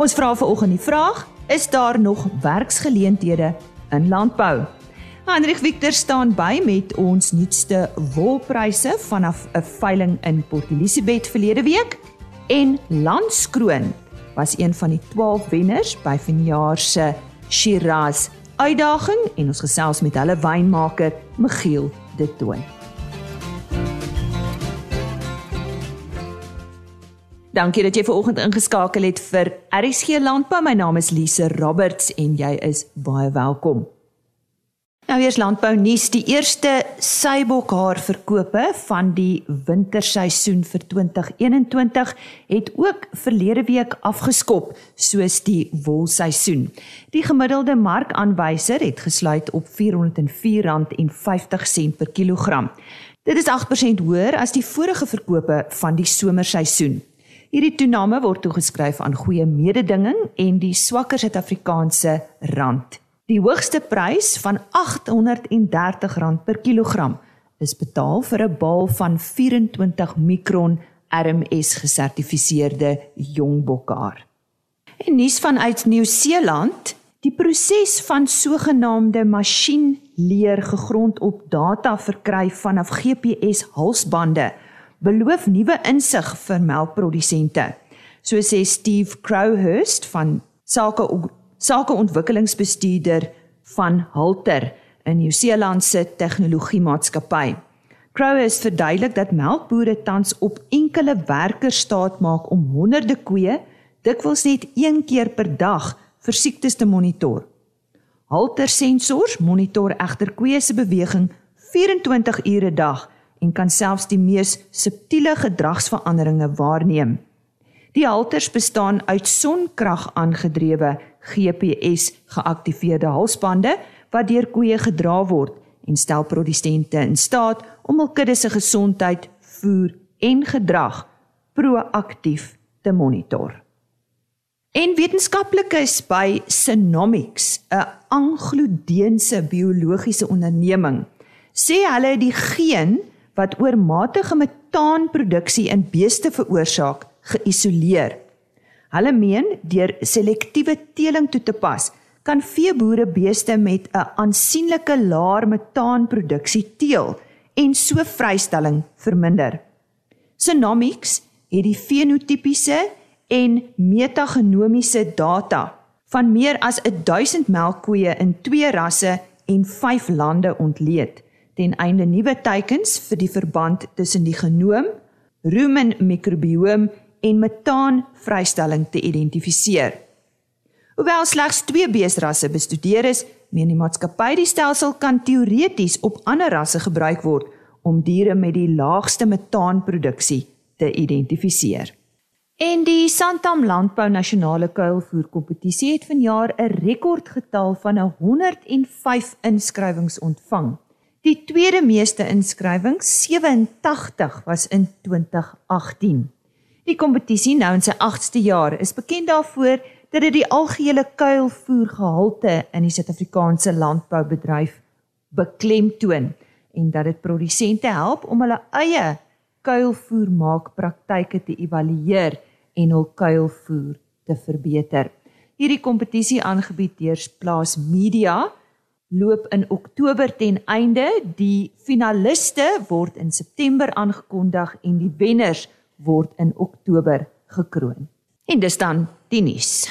Ons vra vanoggend die vraag: Is daar nog werksgeleenthede in landbou? Hendrik Victor staan by met ons nuutste wolpryse vanaf 'n veiling in Port Elizabeth verlede week en Landskroon was een van die 12 wenners by vanjaar se Shiraz uitdaging en ons gesels met hulle wynmaker Michiel De Tooi. Dankie dat jy ver oggend ingeskakel het vir RSG Landbou. My naam is Lise Roberts en jy is baie welkom. Nou eers landbou nuus. Die eerste seibokhaar verkope van die winterseisoen vir 2021 het ook verlede week afgeskop soos die wolseisoen. Die gemiddelde markaanwyser het gesluit op R404.50 per kilogram. Dit is 8% hoër as die vorige verkope van die somerseisoen. Hierdie toename word toegeskryf aan goeie mededinging en die swakker Suid-Afrikaanse rand. Die hoogste prys van R830 per kilogram is betaal vir 'n baal van 24 mikron RMS gesertifiseerde jong bokhaar. En nuus vanuit Nieu-Seeland, die proses van sogenaamde masjienleer gegrond op data verkry vanaf GPS halsbande beloof nuwe insig vir melkprodusente. So sê Steve Crowhurst van sake sakeontwikkelingsbestuurder van Halter in Nieu-Seeland se tegnologiemaatskappy. Crowhurst verduidelik dat melkbooie tans op enkele werkers staat maak om honderde koeie dikwels net een keer per dag vir siektes te monitor. Halter sensors monitor egter koeie se beweging 24 ure 'n dag en kan selfs die mees subtiele gedragsveranderinge waarneem. Die halters bestaan uit sonkrag aangedrewe GPS geaktiveerde halsbande wat deur koeie gedra word en stel produsente in staat om hul kudde se gesondheid, voer en gedrag proaktief te monitor. En wetenskaplikes by Synomics, 'n Anglo-Deense biologiese onderneming, sê hulle die geen wat oormatige metaanproduksie in beeste veroorsaak, geïsoleer. Hulle meen deur selektiewe teeling toe te pas, kan veeboere beeste met 'n aansienlike laer metaanproduksie teel en so vrystelling verminder. Synomics het die fenotipiese en metagenomiese data van meer as 1000 melkkoeë in twee rasse en 5 lande ontleed ten einde nuwe teikens vir die verband tussen die genoom, rumen mikrobiom en metaan vrystelling te identifiseer. Hoewel slegs twee beesrasse bestudeer is, meen die maatskappy die stelsel kan teoreties op ander rasse gebruik word om diere met die laagste metaanproduksie te identifiseer. En die Santam Landbou Nasionale Kuilvoer Kompetisie het vanjaar 'n rekordgetal van 105 inskrywings ontvang. Die tweede meeste inskrywings, 87, was in 2018. Die kompetisie nou in sy 8ste jaar is bekend daarvoor dat dit die algehele kuilvoergehalte in die Suid-Afrikaanse landboubedryf beklemtoon en dat dit produsente help om hulle eie kuilvoermaakpraktyke te evalueer en hul kuilvoer te verbeter. Hierdie kompetisie aangebied deur Plaas Media loop in Oktober ten einde. Die finaliste word in September aangekondig en die wenners word in Oktober gekroon. En dis dan die nuus.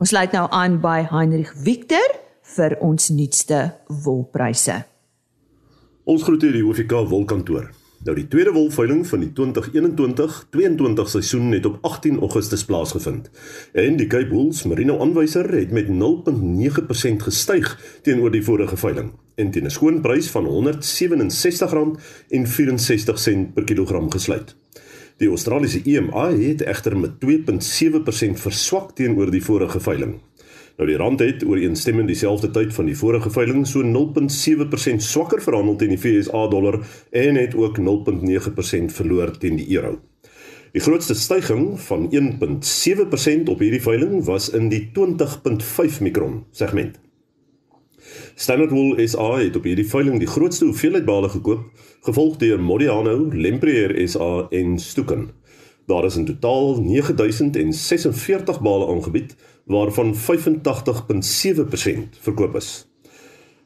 Ons sluit nou aan by Heinrich Victor vir ons nuutste wolpryse. Ons groet hier die OFK wolkantoor. Nou die tweede wolveiling van die 2021-22 seisoen het op 18 Augustus plaasgevind. En die Cape Bulls Merino aanwyser het met 0.9% gestyg teenoor die vorige veiling en teen 'n skoon prys van R167.64 per kilogram gesluit. Die Australiese EMA het egter met 2.7% verswak teenoor die vorige veiling. Nou die rand het ooreenstemmend dieselfde tyd van die vorige veiling so 0.7% swakker verhandel teen die FSA dollar en het ook 0.9% verloor teen die euro. Die grootste styging van 1.7% op hierdie veiling was in die 20.5 mikron segment. Standard Wool SA het op hierdie veiling die grootste hoeveelheid bale gekoop, gevolg deur Modiano, Lempriere SA en Stuken. Daar is in totaal 9046 bale aangebied waarvan 85.7% verkoop is.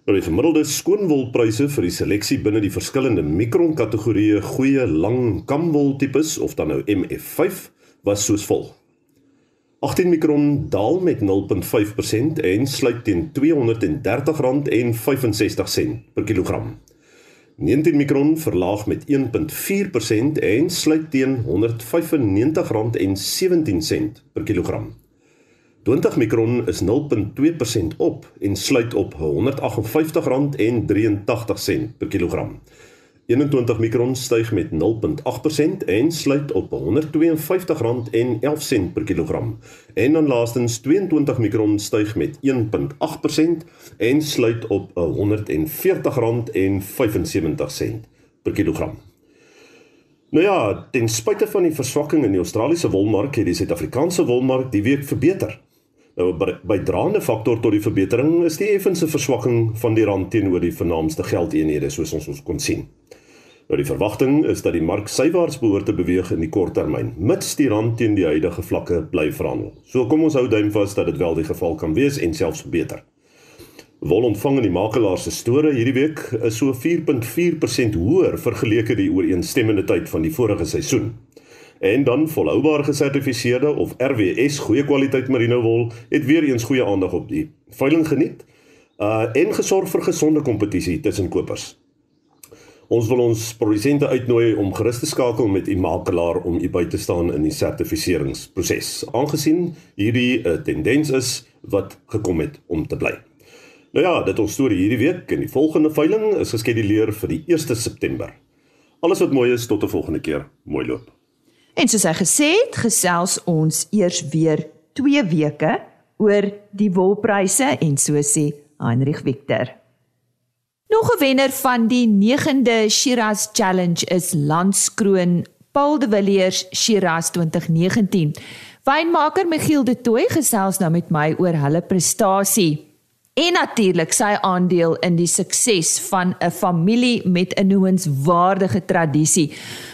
Nou die gemiddelde skoonwolpryse vir die seleksie binne die verskillende mikron kategorieë goeie lang kamwol tipes of dan nou MF5 was soos volg. 18 mikron daal met 0.5% en sluit teen R230.65 per kilogram. 19 mikron verlaag met 1.4% en sluit teen R195.17 per kilogram. 20 mikron is 0.2% op en sluit op R158.83 per kilogram. 21 mikron styg met 0.8% en sluit op R152.11 per kilogram. En dan laastens 22 mikron styg met 1.8% en sluit op R140.75 per kilogram. Nou ja, ten spyte van die verswakking in die Australiese wolmark het die Suid-Afrikaanse wolmark die week verbeter. Nou by draande faktor tot die verbetering is die effense verswakking van die rand teenoor die vernaamste geldeenhede soos ons ons kon sien. Nou die verwagting is dat die mark sywaarts behoort te beweeg in die kort termyn, mits die rand teen die huidige vlakke bly verhandel. So kom ons hou duim vas dat dit wel die geval kan wees en selfs beter. Wol ontvang in die makelaars se store hierdie week is so 4.4% hoër vergeleke die ooreenstemmende tyd van die vorige seisoen. En dan volhoubaar gesertifiseerde of RWS goeie kwaliteit merino wol het weer eens goeie aandag op die veiling geniet. Uh en gesorg vir gesonde kompetisie tussen kopers. Ons wil ons produsente uitnooi om gerus te skakel met u makelaar om u by te staan in die sertifiseringsproses. Aangesien hierdie 'n uh, tendens is wat gekom het om te bly. Nou ja, dit ons storie hierdie week en die volgende veiling is geskeduleer vir die 1 September. Alles wat mooi is tot 'n volgende keer. Mooi loop. En soos hy gesê het, gesels ons eers weer 2 weke oor die wolpryse en so sê Heinrich Victor. Nog 'n wenner van die 9de Shiraz Challenge is Landskroon Paul de Villiers Shiraz 2019. Wynmaker Michiel de Tooy gesels nou met my oor hulle prestasie en natuurlik sy aandeel in die sukses van 'n familie met 'n noenswaardige tradisie.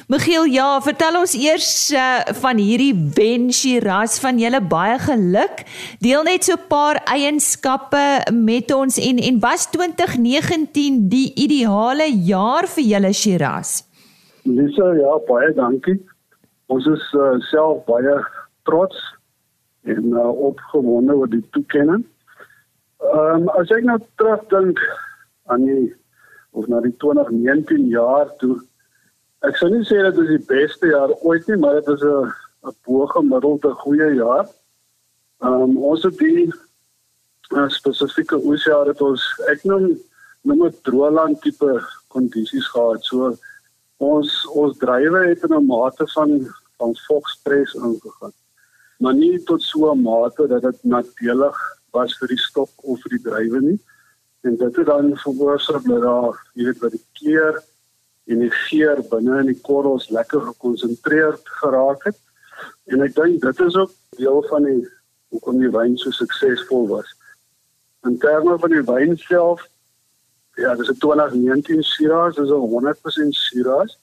Michiel, ja, vertel ons eers uh, van hierdie Ben Shiraz van julle baie geluk. Deel net so 'n paar eienskappe met ons en en was 2019 die ideale jaar vir julle Shiraz? Lisa, ja, baie dankie. Ons is uh, self baie trots en uh, opgewonde oor die toekenning. Ehm um, as ek nou terugdink aan die of na die 2019 jaar toe ek sou nie sê dit is die beste jaar ooit nie, maar dit is 'n 'n bo-gemiddelde goeie jaar. Ehm um, ons het die uh, spesifieke oesjaar het ons ek noem noem dit droëland tipe kondisies gehad. So ons ons drywe het in 'n mate van van vogstres ingegaan. Maar nie tot so 'n mate dat dit nadelig was vir die stok of vir die drywe nie. En dit het dan veroorsaak dat daar, jy weet, wat die kleur en die geur binne in die korrels lekker gekonsentreerd geraak het. En ek dink dit is ook deel van die hoekom die wyn so suksesvol was. In terme van die wyn self, ja, dis 'n 2019 Shiraz, dis 'n 100% Shiraz.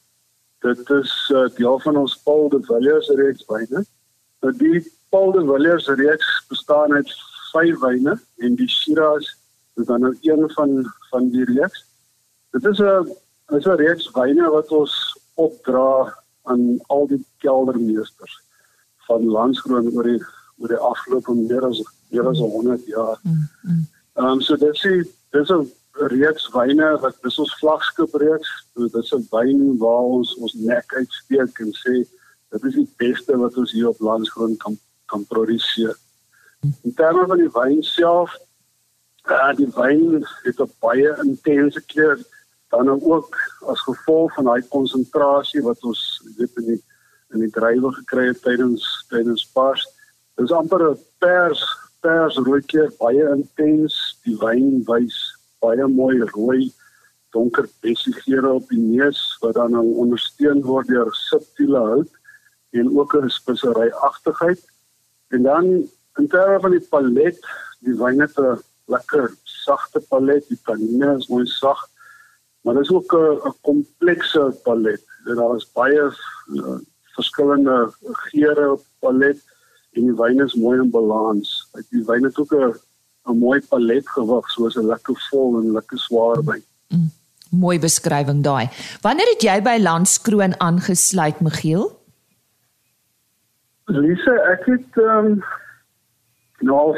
Dit is uh, deel van ons Paul de Villiers reeks wyne. Nou die Paul de Villiers reeks bestaan uit vyf wyne en die Shiraz is dan nou een van van die reeks. Dit is 'n is 'n reeks wyne wat ons opdra aan al die keldermeesters van landskroon oor die oor die afgelope meer as meer as 100 jaar. Mm, mm. Ehm um, so dit is dis 'n reeks wyne wat dis ons vlaggenskap reeks. Dit is 'n wyn waar ons ons nek uitsteek en sê dit is die beste wat ons hier op landskroon kan kan produseer. In terme van die wyn self, uh, die wyn het 'n baie intense kleur dan nou ook as gevolg van daai konsentrasie wat ons weet in die in die druiwe gekry het tydens tydens pars. Dit is amper 'n pers pers rooi kleur, baie intens. Die wyn wys baie mooi rooi donker bessiegere op die neus wat dan nou ondersteun word deur subtiele hout en ook 'n speseryeagtigheid. En dan In terme van die palet, die wyn het 'n lekker sagte palet, die tannine is mooi sag. Maar dit is ook 'n komplekse palet. Daar is baie uh, verskillende geure palet en die wyn is mooi in balans. Die wyn het ook 'n 'n mooi palet gewig soos 'n lekker vol en lekker swaar wyn. Mm, mooi beskrywing daai. Wanneer het jy by Landskroon aangesluit, Michiel? Lise, ek het ehm um, nou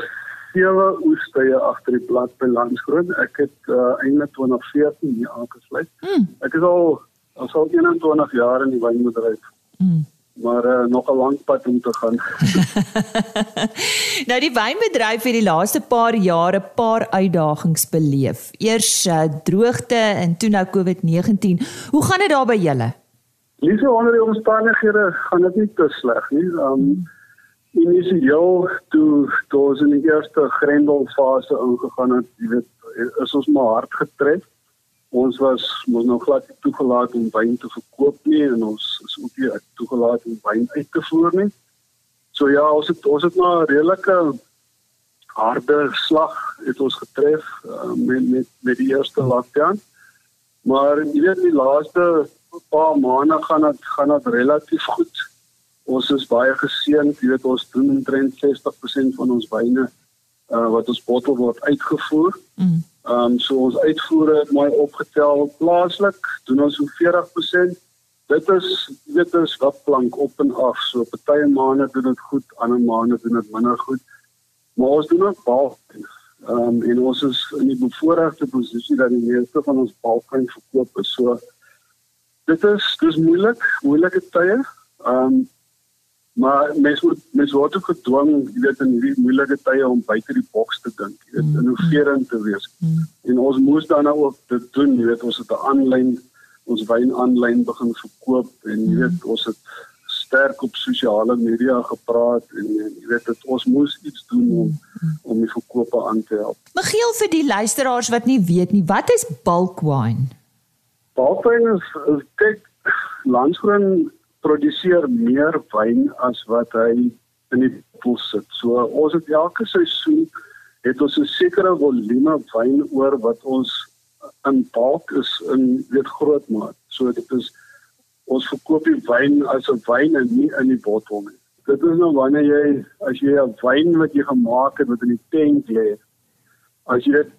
sewe oestye agter die blad by Landskroon. Ek het uh, eintlik 2014 hier aangesluit. Mm. Ek is al al 21 jaar in die wynbedryf. Mm maar uh, nog 'n lang pad om te gaan. nou die wynbedryf het die laaste paar jare 'n paar uitdagings beleef. Eers uh, droogte en toe nou COVID-19. Hoe gaan dit daar by julle? Lise onder die omstandighede gaan dit nie te sleg nie. Um initieel toe toe ons in die eerste grendelfase ingegaan het, jy weet, is ons maar hard getref ons was mos nog glad nie toegelaat om wyn te verkoop nie en ons is ook nie toegelaat om wyn uit te voer nie. So ja, ons het ons het maar redelike harde slag het ons getref uh, met met met die eerste lockdown. Maar jy weet die laaste paar maande gaan dit gaan dit relatief goed. Ons is baie geseënd, jy weet ons doen omtrent 60% van ons wyne uh, wat ons bottel word uitgevoer. Mm. Ehm um, so ons uitvoere het mooi opgetel plaaslik, doen ons so 40%. Dit is dit is wat plank op en af. So party maande doen dit goed, ander maande doen dit minder goed. Maar ons doen ook baie. Ehm um, en ons is in die bevoordeelde posisie dat die meeste van ons balkwyn verkoop is. So dit is dis moeilik, moeilike tye. Ehm um, Maar mens moet mens word ook gedwing, jy weet in hierdie moeilike tye om buite die boks te dink, jy weet, mm. innoverend te wees. Mm. En ons moes dan nou ook dit doen, jy weet, ons het 'n aanlyn ons wyn aanlyn begin verkoop en jy weet, mm. ons het sterk op sosiale media gepraat en jy weet dit ons moes iets doen om mm. om die verkope aan te help. Michiel vir die luisteraars wat nie weet nie, wat is bulk wine? Bulk wine is, is kyk landsgroen produseer meer wyn as wat hy in die poel sit. So ons het elke seisoen het ons 'n sekere volume wyn oor wat ons in balk is in weet groot maat. So dit is ons verkoop die wyn as 'n wyn en nie in die bottel nie. Dit is nou wanneer jy as jy 'n wyn wat jy gemaak het wat in die tank lê. As jy dit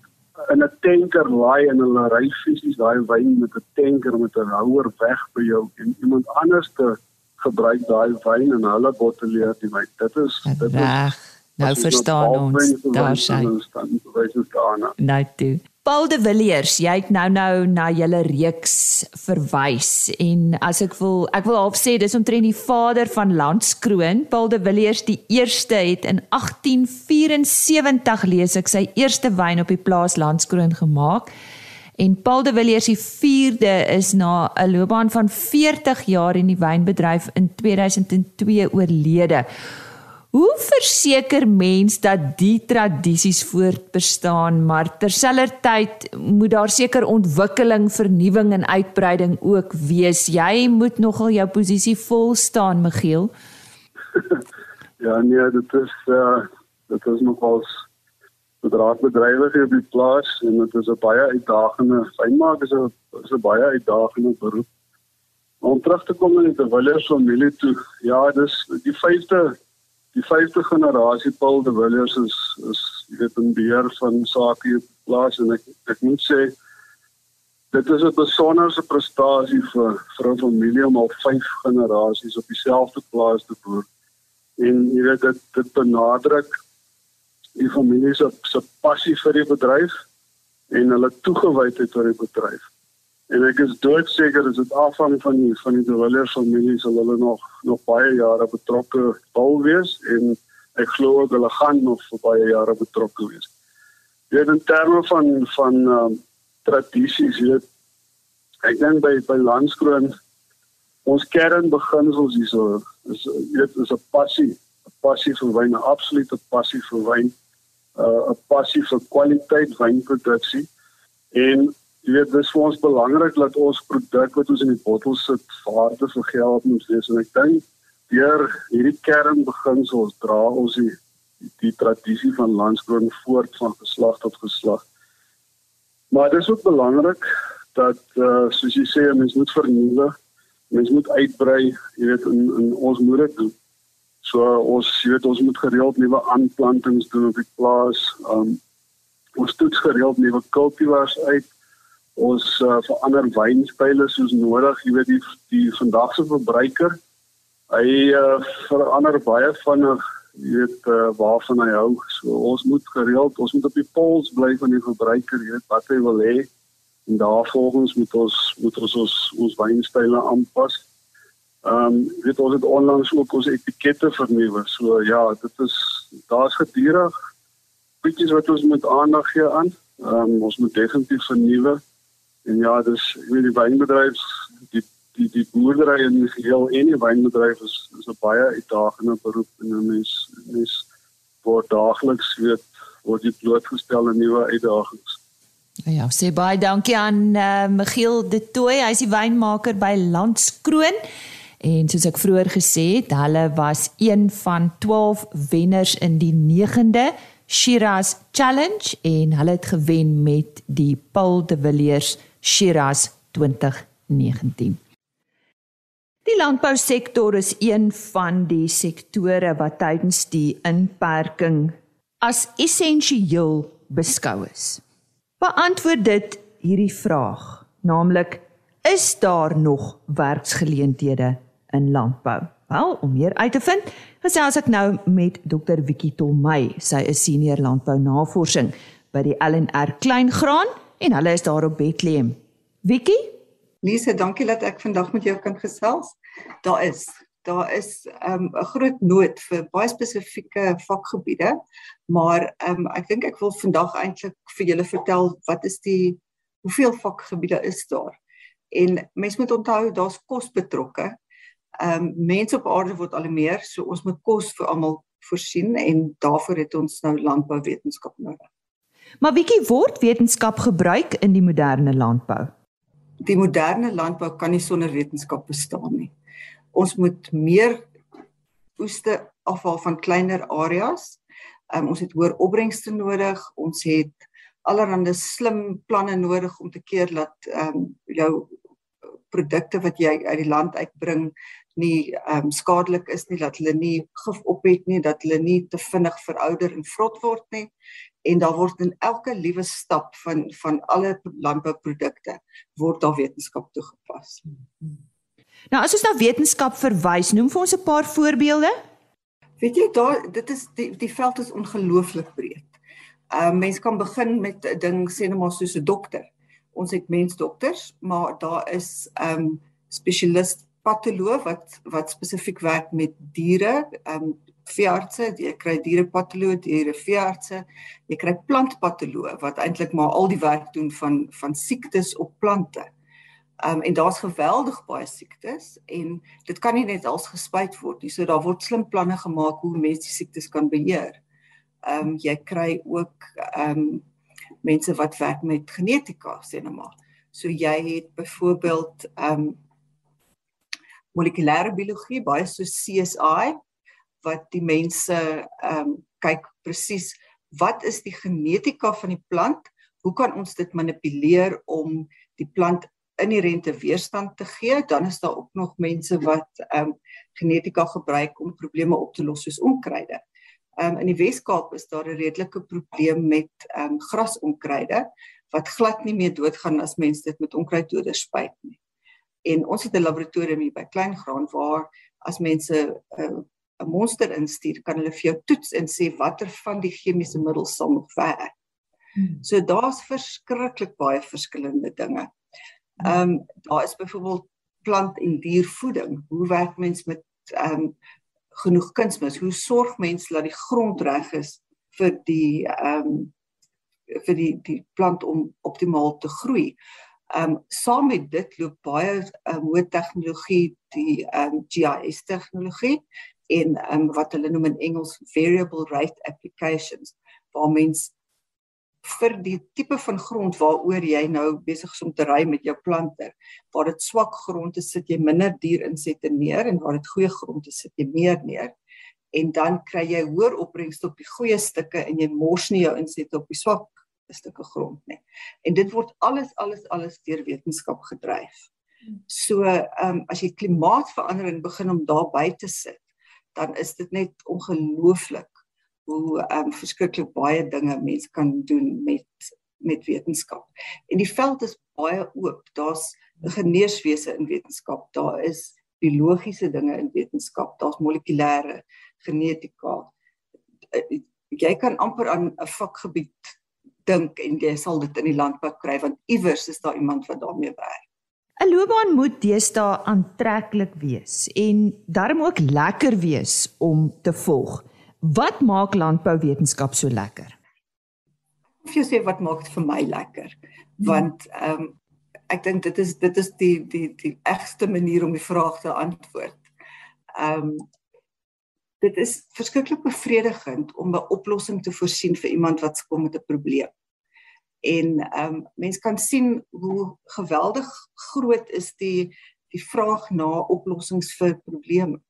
in 'n tanker laai en hulle ry fisies daai wyn met 'n tanker met 'n houer weg by jou en iemand anders te gebruik daai wyn en hulle botteleer die wyn. Dit is dit is Nou verstaan ons daar sy. Nou toe. Paul de Villiers, jy het nou nou na julle reeks verwys en as ek wil ek wil half sê dis omtrent die vader van Landskroon. Paul de Villiers die eerste het in 1874 lees ek sy eerste wyn op die plaas Landskroon gemaak. En Paul de Villiers die 4de is na 'n loopbaan van 40 jaar in die wynbedryf in 2002 oorlede. Hoe verseker mens dat die tradisies voortbestaan, maar terselfdertyd moet daar seker ontwikkeling, vernuwing en uitbreiding ook wees. Jy moet nogal jou posisie vol staan, Michiel. ja, nee, dit is uh dit is nogal bedrywighede op die plaas en dit is 'n baie uitdagende fynmaak is 'n is 'n baie uitdagende beroep. Om terug te kom in die Willeers familie toe, ja, dis die vyfde die vyfde generasie Paul de Villiers is is jy weet in beheer van sake plaas en ek ek moet sê dit is 'n besonderse prestasie vir vir 'n familie om al vyf generasies op dieselfde plaas te boer. En jy weet dit dit benadruk die familie se se passie vir die bedryf en hulle toegewydheid tot die bedryf. En ek is doodseker as dit afhang van die van die Dewiller familie sal hulle nog nog baie jare betrokke bou wees en ek glo ook hulle gaan nog vir baie jare betrokke wees. Dit in terme van van um, tradisies, jy weet ek dink by by Landskroon ons kernbeginsels hierso is jy weet is 'n passie, 'n passie vir wyn, 'n absolute passie vir wyn, uh, 'n passie vir kwaliteit wynproduksie en jy weet dis vir ons belangrik dat ons produk wat ons in die bottel sit waarde vir geld moet wees en ek dink deur hierdie kernbeginsels dra ons die die, die tradisie van landskroon voort van geslag tot geslag. Maar dit is ook belangrik dat uh, soos jy sê mens moet vernuwe mens moet uitbrei, jy weet in in ons moet dit doen. So ons jy weet ons moet gereeld nuwe aanplantings doen op die plaas. Um ons toets gereeld nuwe kultivars uit. Ons uh, verander wynspyle soos nodig, jy weet die die vandag se verbruiker hy uh, verander baie vinnig jy weet uh, waarvan hy hou. So ons moet gereeld, ons moet op die pols bly van die verbruiker, jy weet wat hy wil hê. En daarvolgens moet ons moet ons ons, ons wynstyle aanpas. Ehm um, weet ons het onlangs ook ons etikette vernuwe. So ja, dit is daar's gedurig bietjies wat ons moet aandag gee aan. Ehm um, ons moet definitief vernuwe. En ja, dis ek weet die wynbedryf die die die boerdery in die geheel en die wynbedryf is is 'n baie uitdagende beroep en 'n mens mens word daagliks weet word jy blootgestel aan nuwe uitdagings. Ja, sê baie dankie aan uh, Michiel De Tooy, hy is die wynmaker by Landskroon. En soos ek vroeër gesê het, hulle was een van 12 wenners in die 9de Shiraz Challenge en hulle het gewen met die Paul de Villiers Shiraz 2019. Die landbousektor is een van die sektore wat tydens die inperking as essensieel beskou is. Beantwoord dit hierdie vraag, naamlik is daar nog werksgeleenthede in landbou? Wel, om meer uit te vind, gesels ek nou met Dr. Wikkie Tolmey. Sy is senior landbounavorsing by die LNR Kleingraan en hulle is daar op Bethlehem. Wikkie, Lise, dankie dat ek vandag met jou kan gesels. Daar is daar is ehm, 'n um, groot nood vir baie spesifieke vakgebiede, maar um, ek dink ek wil vandag eintlik vir julle vertel wat is die hoeveel vakgebiede is daar. En mense moet onthou daar's kos betrokke. Ehm um, mense op aarde word al meer, so ons moet kos vir almal voorsien en daarvoor het ons nou landbouwetenskap nodig. Maar wietjie word wetenskap gebruik in die moderne landbou? die moderne landbou kan nie sonder wetenskap bestaan nie. Ons moet meer oeste afval van kleiner areas. Um, ons het hoër opbrengste nodig. Ons het allerlei slim planne nodig om te keer dat ehm um, jou produkte wat jy uit die land uitbring nie ehm um, skadelik is nie, dat hulle nie gif op het nie, dat hulle nie te vinnig verouder en vrot word nie en daar word in elke liewe stap van van alle landbouprodukte word daar wetenskap toegepas. Nou as ons na wetenskap verwys, noem vir ons 'n paar voorbeelde. Weet jy daar dit is die die veld is ongelooflik breed. Ehm uh, mens kan begin met 'n ding sê net maar soos 'n dokter. Ons het mensdokters, maar daar is ehm um, spesialist patoloog wat wat spesifiek werk met diere, ehm um, veeartse, jy kry dierepatoloog, diere veeartse, jy kry plantpatoloog wat eintlik maar al die werk doen van van siektes op plante. Um en daar's geweldig baie siektes en dit kan nie net als gespuit word nie. So daar word slim planne gemaak hoe mense die siektes kan beheer. Um jy kry ook um mense wat werk met genetika, sê nou maar. So jy het byvoorbeeld um molekulêre biologie, baie so CSI wat die mense ehm um, kyk presies wat is die genetika van die plant? Hoe kan ons dit manipuleer om die plant inherente weerstand te gee? Dan is daar ook nog mense wat ehm um, genetika gebruik om probleme op te los soos onkruide. Ehm um, in die Wes-Kaap is daar 'n redelike probleem met ehm um, grasonkruide wat glad nie meer doodgaan as mense dit met onkruiddoders spuit nie. En ons het 'n laboratorium hier by Kleingraan waar as mense 'n uh, 'n monster instuur, kan hulle vir jou toets en sê watter van die chemiese middels sal nog werk. Hmm. So daar's verskriklik baie verskillende dinge. Ehm um, daar is byvoorbeeld plant en diervoeding. Hoe werk mens met ehm um, genoeg kunsmis? Hoe sorg mens dat die grond reg is vir die ehm um, vir die die plant om optimaal te groei? Ehm um, saam met dit loop baie um, hoë tegnologie die ehm um, GIS tegnologie en um, wat hulle noem in Engels variable rate applications waar mens vir die tipe van grond waaroor jy nou besig is om te ry met jou plante waar dit swak grond is sit jy minder dier insette neer en waar dit goeie grond is sit jy meer neer. En dan kry jy hoër opbrengste op die goeie stukke en jy mors nie jou insette op die swak stukke grond nie en dit word alles alles alles deur wetenskap gedryf So ehm um, as jy klimaatsverandering begin om daarby te sit, dan is dit net ongelooflik hoe ehm um, verskriklik baie dinge mense kan doen met met wetenskap. En die veld is baie oop. Daar's 'n geneeswese in wetenskap. Daar is biologiese dinge in wetenskap. Daar's molekulêre genetika. Jy kan amper aan 'n vakgebied dink en jy sal dit in die landbou kry want iewers is daar iemand wat daarmee werk. 'n Loopbaan moet deesdae aantreklik wees en darm ook lekker wees om te volg. Wat maak landbouwetenskap so lekker? Of jy sê wat maak dit vir my lekker? Want ehm um, ek dink dit is dit is die die die egste manier om die vraag te antwoord. Ehm um, dit is verskriklik bevredigend om 'n oplossing te voorsien vir iemand wat kom met 'n probleem. En ehm um, mens kan sien hoe geweldig groot is die die vraag na oplossings vir probleme.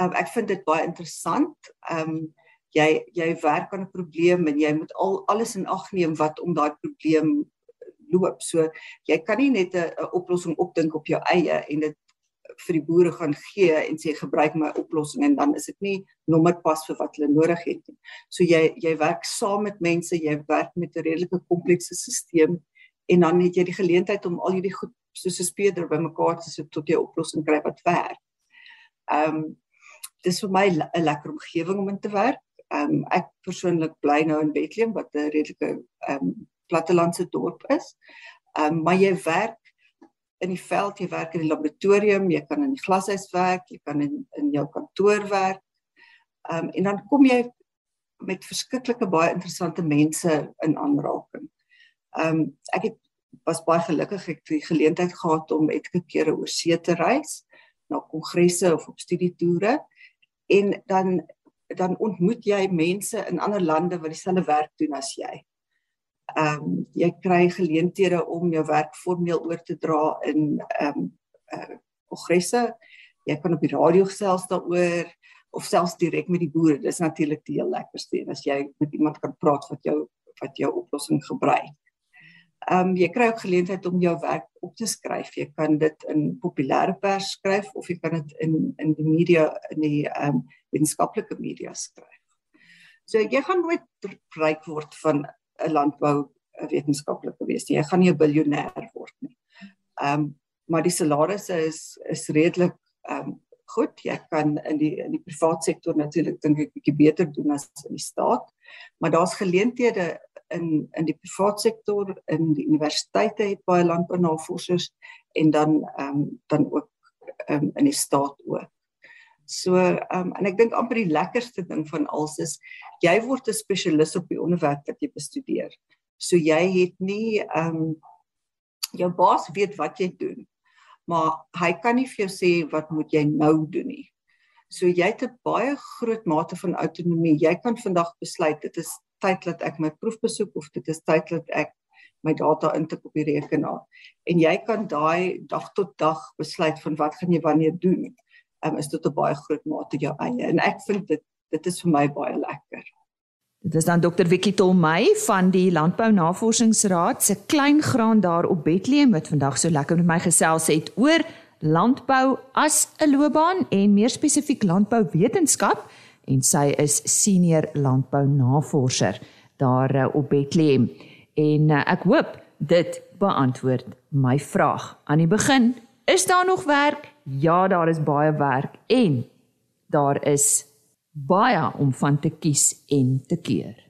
Um, ek vind dit baie interessant. Ehm um, jy jy werk aan 'n probleem en jy moet al alles in ag neem wat om daai probleem loop. So jy kan nie net 'n oplossing opdink op jou eie en dit vir die boere gaan gee en sê gebruik my oplossing en dan is dit nie nommer pas vir wat hulle nodig het nie. So jy jy werk saam met mense, jy werk met 'n redelike komplekse stelsel en dan het jy die geleentheid om al hierdie goed soos 'n speeder bymekaar te sit tot jy 'n oplossing kry wat werk. Ehm um, dis vir my 'n lekker omgewing om in te werk. Ehm um, ek persoonlik bly nou in Bethlehem wat 'n redelike ehm um, plattelandse dorp is. Ehm um, maar jy werk in die veld, jy werk in die laboratorium, jy kan in die glashuis werk, jy kan in in jou kantoor werk. Ehm um, en dan kom jy met verskriklike baie interessante mense in aanraking. Ehm um, ek het was baie gelukkig ek het die geleentheid gehad om etlike kere oor see te reis na kongresse of op studietoere en dan dan ontmoet jy mense in ander lande wat dieselfde werk doen as jy. Ehm um, jy kry geleenthede om jou werk formeel oor te dra in ehm um, uh, kongresse. Jy kan op die radio gesels daaroor of selfs direk met die boere. Dis natuurlik die heel lekkerste as jy met iemand kan praat wat jou wat jou oplossing gebruik. Ehm um, jy kry ook geleentheid om jou werk op te skryf. Jy kan dit in populêre pers skryf of jy kan dit in in die media in die ehm um, wetenskaplike media skryf. So jy gaan nooit ryk word van 'n landbou wetenskaplike wees nie. Jy gaan nie 'n biljoenêr word nie. Ehm um, maar die salarisse is is redelik ehm um, goed. Jy kan in die in die private sektor natuurlik dink ek bietjie beter doen as in die staat. Maar daar's geleenthede in in die private sektor, in die universiteite het baie landbounavorsers en dan ehm um, dan ook ehm um, in die staat ook. So ehm um, en ek dink amper die lekkerste ding van alles is jy word 'n spesialis op die onderwerp wat jy bestudeer. So jy het nie ehm um, jou baas weet wat jy doen, maar hy kan nie vir jou sê wat moet jy nou doen nie. So jy het 'n baie groot mate van autonomie. Jy kan vandag besluit dit is tyd dat ek my proef besoek of dit is tyd dat ek my data intik op die rekenaar. En jy kan daai dag tot dag besluit van wat gaan jy wanneer doen. Um, is dit 'n baie groot mate jou eie en ek vind dit dit is vir my baie lekker. Dit is dan Dr Wikkie Tolmey van die Landbou Navorsingsraad se klein graan daar op Bethlehem wat vandag so lekker met my gesels het oor landbou as 'n loopbaan en meer spesifiek landbouwetenskap en sy is senior landbounavorser daar uh, op Bethlehem. En uh, ek hoop dit beantwoord my vraag. Aan die begin, is daar nog werk? Ja, daar is baie werk en daar is baie om van te kies en te keer.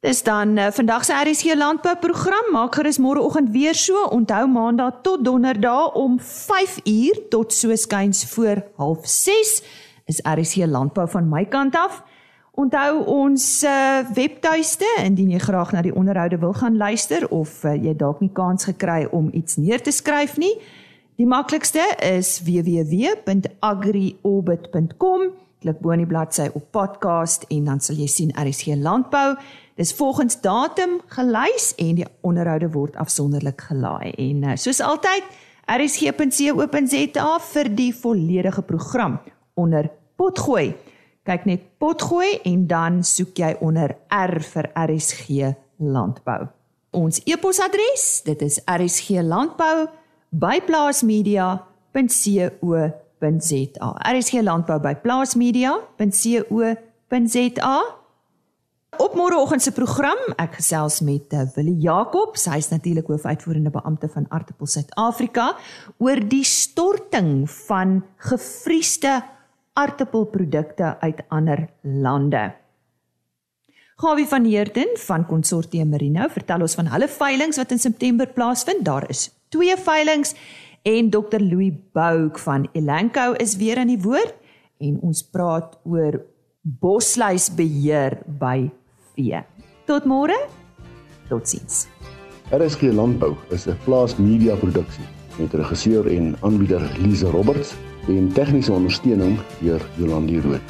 Dis dan uh, vandag se RSG landbouprogram. Maak gerus môreoggend weer so. Onthou maandag tot donderdag om 5uur tot so skuins voor 06:30 is RSG landbou van my kant af. Onthou ons uh, webtuiste indien jy graag na die onderhoude wil gaan luister of uh, jy dalk nie kans gekry om iets neer te skryf nie. Die maklikste is www.agriorbit.com. Klik bo in die bladsy op podcast en dan sal jy sien RSG landbou. Dis volgens datum gelys en die onderhoude word afsonderlik gelaai. En uh, soos altyd, rsg.co.za vir die volledige program onder potgooi. Kyk net potgooi en dan soek jy onder R vir RSG landbou. Ons e-posadres, dit is rsglandbou by plaasmedia.co.za. RSG Landbou by plaasmedia.co.za. Op môreoggend se program, ek gesels met uh, Willie Jacobs, hy is natuurlik hoofuitvoerende beampte van Artipel Suid-Afrika oor die storting van gefriesde aardappelprodukte uit ander lande. Gawie van Heerden van Consortium Merino vertel ons van hulle veilinge wat in September plaasvind. Daar is twee veilinge en Dr Louis Bouk van Elanco is weer aan die woord en ons praat oor bosluisbeheer by vee. Tot môre. Totsiens. RSG Landbou is 'n plaas media produksie met regisseur en aanbieder Lize Roberts en tegniese ondersteuning deur Jolande Rooi.